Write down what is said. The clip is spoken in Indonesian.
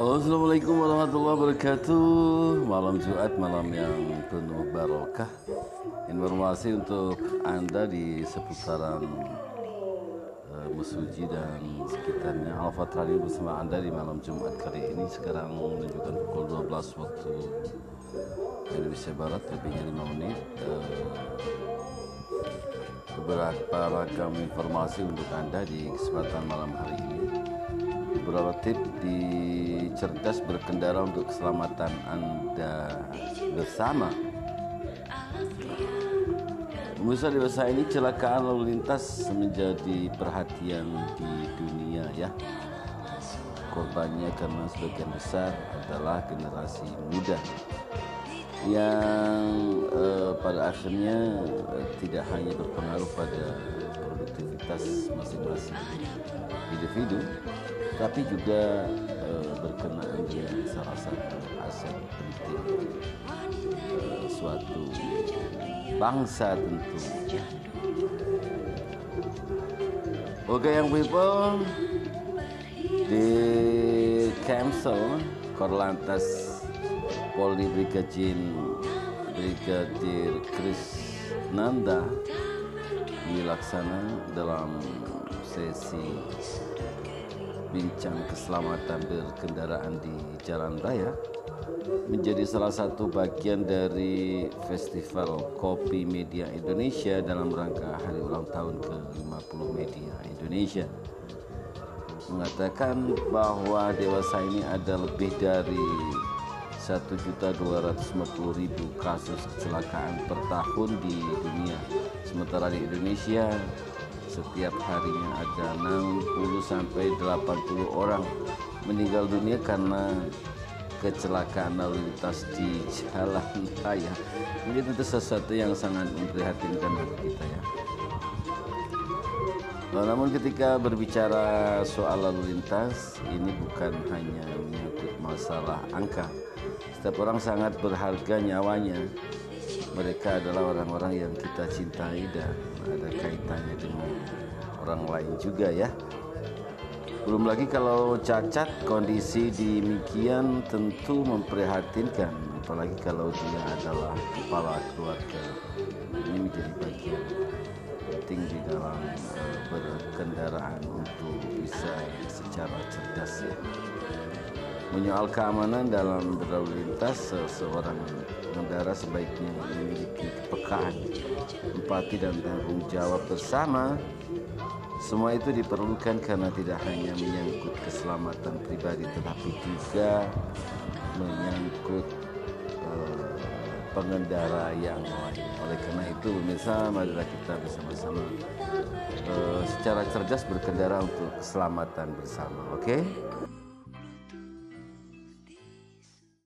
Assalamualaikum warahmatullahi wabarakatuh. Malam Jumat, malam yang penuh barokah. Informasi untuk Anda di seputaran uh, Mesuji dan sekitarnya. Alfa Radio bersama Anda di malam Jumat kali ini. Sekarang menunjukkan pukul 12 waktu Indonesia Barat Lebihnya 5 menit. Uh, Beberapa ragam informasi untuk Anda di kesempatan malam hari ini beberapa tips di cerdas berkendara untuk keselamatan Anda bersama. Pemirsa dewasa ini celakaan lalu lintas menjadi perhatian di dunia ya. Korbannya karena sebagian besar adalah generasi muda yang eh, pada akhirnya eh, tidak hanya berpengaruh pada produktivitas masing-masing. Individu, tapi juga uh, berkenaan dengan salah satu aset penting. Uh, suatu bangsa tentu. Oke yang people. Di cancel Korlantas Polri Brigadir Brigadir Kris Nanda dilaksana dalam sesi bincang keselamatan berkendaraan di jalan raya menjadi salah satu bagian dari Festival Kopi Media Indonesia dalam rangka hari ulang tahun ke-50 Media Indonesia. Mengatakan bahwa dewasa ini ada lebih dari 1.250.000 kasus kecelakaan per tahun di dunia. Sementara di Indonesia setiap harinya ada 60 sampai 80 orang meninggal dunia karena kecelakaan lalu lintas di jalan raya. Ini tentu sesuatu yang sangat memprihatinkan bagi kita ya. Namun ketika berbicara soal lalu lintas, ini bukan hanya menyangkut masalah angka. Setiap orang sangat berharga nyawanya mereka adalah orang-orang yang kita cintai dan ada kaitannya dengan orang lain juga ya. Belum lagi kalau cacat kondisi demikian tentu memprihatinkan apalagi kalau dia adalah kepala keluarga. Ini menjadi bagian penting di dalam berkendaraan untuk bisa secara cerdas ya. Menyoal keamanan dalam berlalu lintas, seseorang pengendara sebaiknya memiliki kepekaan, empati dan tanggung jawab bersama. Semua itu diperlukan karena tidak hanya menyangkut keselamatan pribadi tetapi juga menyangkut uh, pengendara yang lain. Oleh karena itu, pemirsa, marilah kita bersama-sama uh, secara cerdas berkendara untuk keselamatan bersama. Oke? Okay?